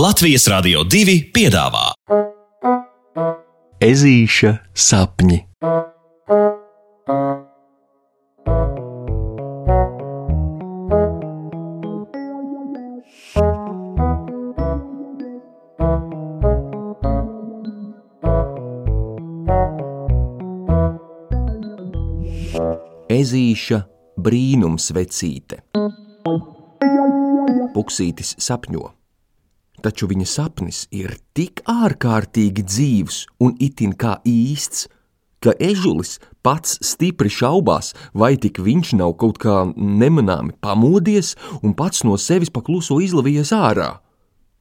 Latvijas Rādio 2 piedāvā Ezīša sapņi. Ezīša brīnumsvecīte. Puksītis sapņo, taču viņa sapnis ir tik ārkārtīgi dzīvs un itin kā īsts, ka ežulis pats stipri šaubās, vai tik viņš nav kaut kā nemanāmi pamodies un pats no sevis pakluso izlavījies ārā.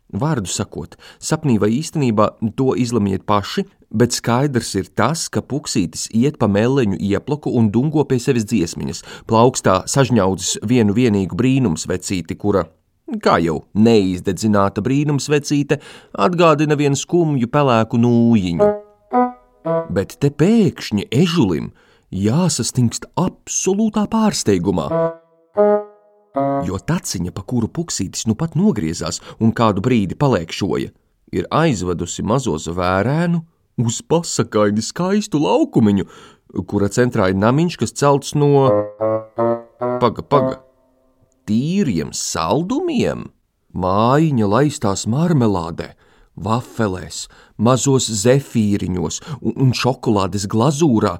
Vārdu sakot, sapnī vai īstenībā to izlemiet paši, bet skaidrs ir tas, ka puksītis iet pa meleņu ieploku un dungo pie sevis dziesmiņas, plaukstā sažņaudzis vienu vienīgu brīnumsvecīti, kura, kā jau neizdedzināta brīnumsvecīte, atgādina vienu skumju pelēku nūjiņu. Bet te pēkšņi ežulim jāsastingst absolūtā pārsteigumā. Jo taciņa, pa kuru puksītis nu pat nogriezās un kādu brīdi paliekšoja, ir aizvedusi mazo zvērēnu uz pasakaini skaistu laukumiņu, kura centrā ir namiņš, kas celts no. Paga, paga, tīriem saldumiem, mājiņa laistās marmelādē, vafelēs, mazos zefīriņos un, un šokolādes glazūrā,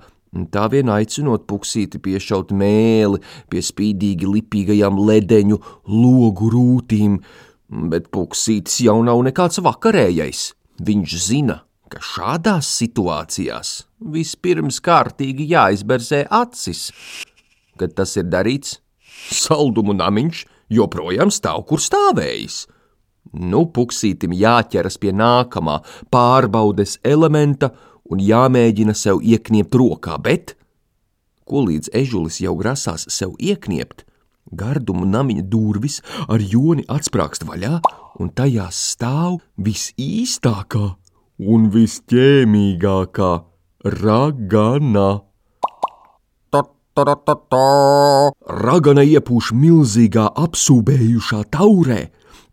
tā vien aicinot puksīti piešaut mēli pie spīdīgi lipīgajām ledeņu logu rūtīm, bet puksītis jau nav nekāds vakarējais. Viņš zina, ka šādās situācijās vispirms kārtīgi jāizberzē acis. Kad tas ir darīts, saldumu namiņš joprojām stāv, kur stāvējis. Nu, puksītim jāķeras pie nākamā pārbaudes elementa un jāmēģina sev iekniept rokā, bet, ko līdz ežulis jau grasās sev iekniept, gardumu namiņa durvis ar joni atsprāgst vaļā, un tajās stāv visīstākā un visķēmīgākā ragana. Ragana iepūš milzīgā apsūbējušā taurē,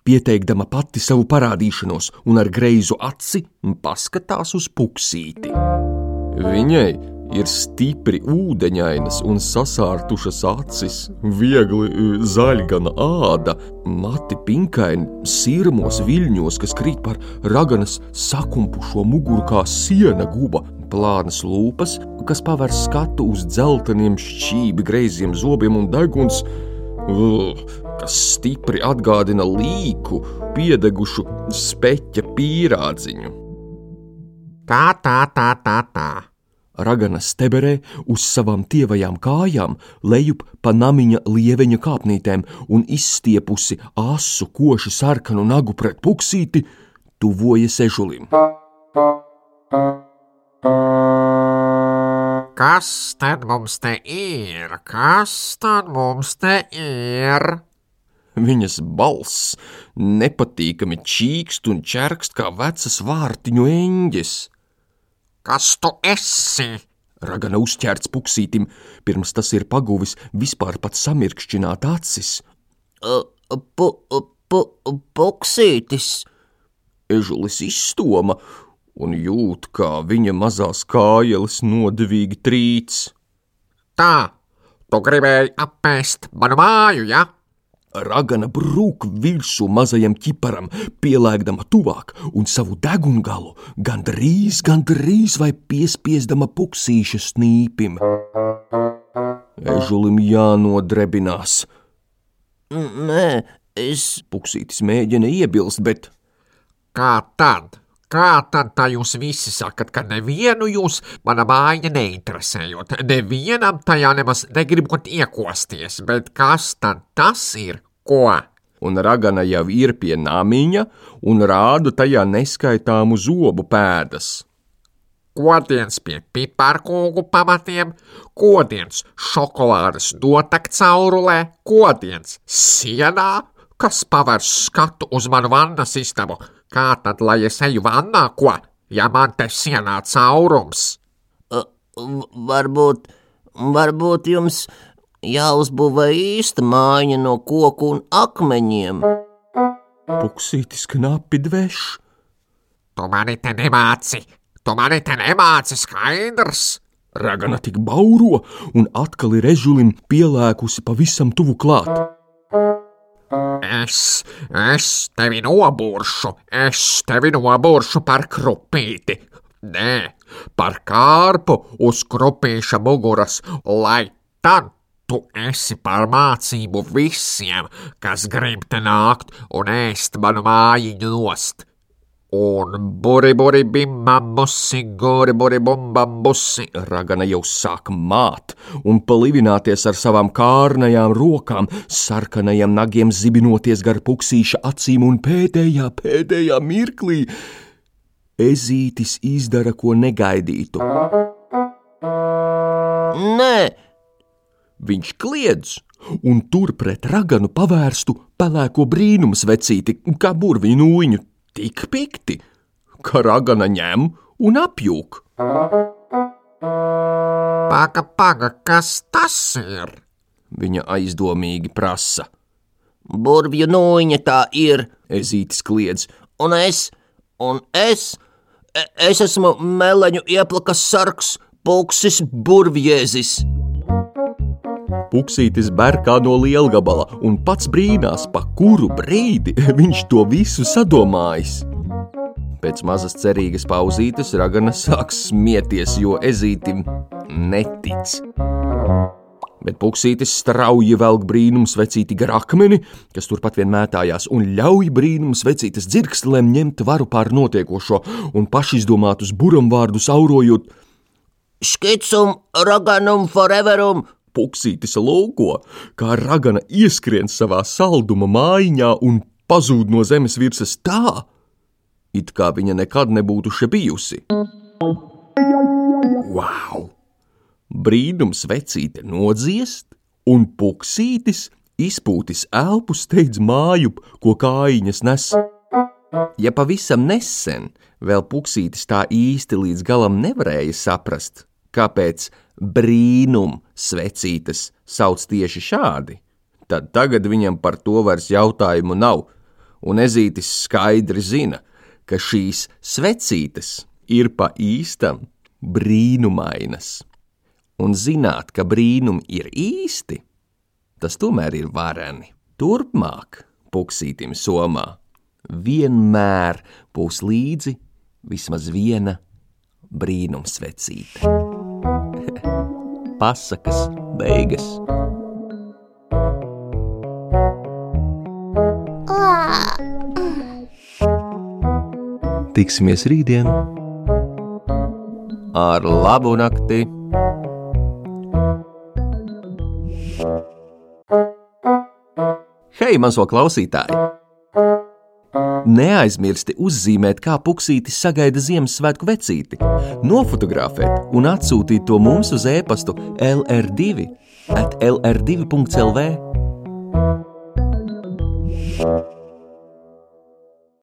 pieteikdama pati savu parādīšanos, un ar greizu aci paskatās uz puksīti. Viņai ir stipri ūdeņainas un sasārtušas acis, viegli zaļgana āda, mati pinkaini, sirmos viļņos, kas krīt par raganas sakumpušo muguru kā siena guba, plānas lūpas, kas paver skatu uz dzelteniem šķībi greiziem zobiem un deguns, kas stipri atgādina līku, piedegušu speķa pīrādziņu. Tā, tā, tā, tā, tā. Ragana steberē uz savām tievajām kājām, lejup pa namiņa lieveņa kāpnītēm un izstiepusi asu koši sarkanu nagu pret puksīti, tuvojas ežulim. Kas tad mums te ir? Kas tad mums te ir? Viņas balss nepatīkami čīkst un čerkst kā vecas vārtiņu eņģes. Kas tu esi? Ragana uzķērts puksītim, pirms tas ir paguvis vispār pat samirkšķināt acis. Pu, pu, puksītis, Ežulis izstoma un jūt, kā viņa mazās kājeles nodevīgi trīc. Tā, tu gribēji apēst manu māju, ja? Ragana brūk virsū mazajam ķiparam, pielēgdama tuvāk un savu degungalu gandrīz, gandrīz vai piespiesdama puksīša snīpim. Ežulim jānodrebinās. nē, es, Puksītis mēģina iebilst, bet Kā tad? Kā tad tā jūs visi sakat, ka nevienu jūs mana māja neinteresējot, nevienam tajā nemaz negribot iekosties, bet kas tad tas ir? Ko? un ragana jau ir pie namiņa un rāda tajā neskaitāmu zobu pēdas. Kodiens pie piparkūku pamatiem, kodiens šokolādes notek caurulē, kodiens sienā, kas paver skatu uz manu vannas istabu. Kā tad, lai es eju vannā, ko, ja man te sienā caurums? v- varbūt, varbūt jums jāuzbūvē īsta mājiņa no koku un akmeņiem. Puksītis knapi dveš. Tu mani te nemāci, tu mani te nemāci skaidrs. Ragana tik bauro un atkal ir ežulim pielēkusi pavisam tuvu klāt. Es, es tevi nobūršu, es tevi nobūršu par krupīti. Nē, par kārpu uz krupīša muguras, lai tad tu esi par mācību visiem, kas grib te nākt un ēst manu mājiņu nost. Un buri, buri, bimbam, busi, guri, buri, bumbam, busi. Ragana jau sāk māt un palivināties ar savām kārnajām rokām, sarkanajiem nagiem zibinoties gar puksīša acīm un pēdējā, pēdējā mirklī ezītis izdara ko negaidītu. Nē, Viņš kliedz un tur pret raganu pavērstu pelēko brīnumu svecīti, kā burviņu nūjiņu, tik pikti, ka ragana ņem un apjūk. Paga, paga, kas tas ir? Viņa aizdomīgi prasa. burvju nūjiņa tā ir, Ezītis kliedz, un es, un es, e- es esmu meleņu ieplakas sargs, pulksis burvjēzis. Puksītis berkā no lielgabala un pats brīnās, pa kuru brīdi viņš to visu sadomājis. Pēc mazas cerīgas pauzītes ragana sāks smieties, jo ezītim netic. Bet puksītis strauji velk brīnums vecīti gar akmeni, kas turpat vien mētājās, un ļauj brīnums vecītes dzirkstelēm ņemt varu pār notiekošo un pašizdomātus buramvārdus aurojot. Skicum, raganum, foreverum, Puksītis lūko, kā ragana ieskrien savā salduma mājiņā un pazūd no zemes virsmas tā, it kā viņa nekad nebūtu šeit bijusi. Wow! Brīnums vecīte nodziest, un puksītis izpūtis elpu steidz māju, ko kājiņas nes. Ja pavisam nesen vēl puksītis tā īsti līdz galam nevarēja saprast, kāpēc brīnum svecītes sauc tieši šādi, tad tagad viņam par to vairs jautājumu nav, un ezītis skaidri zina, ka šīs svecītes ir pa īstam brīnumainas. Un zināt, ka brīnumi ir īsti, tas tomēr ir vareni. Turpmāk, puksītim somā, vienmēr būs līdzi vismaz viena brīnumsvecīte. Pasakas beigas. Tiksimies rītdien ar labu nakti! Hei, mazo klausītāji! Neaizmirsti uzzīmēt, kā puksītis sagaida Ziemassvētku vecīti, nofotografēt un atsūtīt to mums uz e-pastu LR2 at LR2.CLV.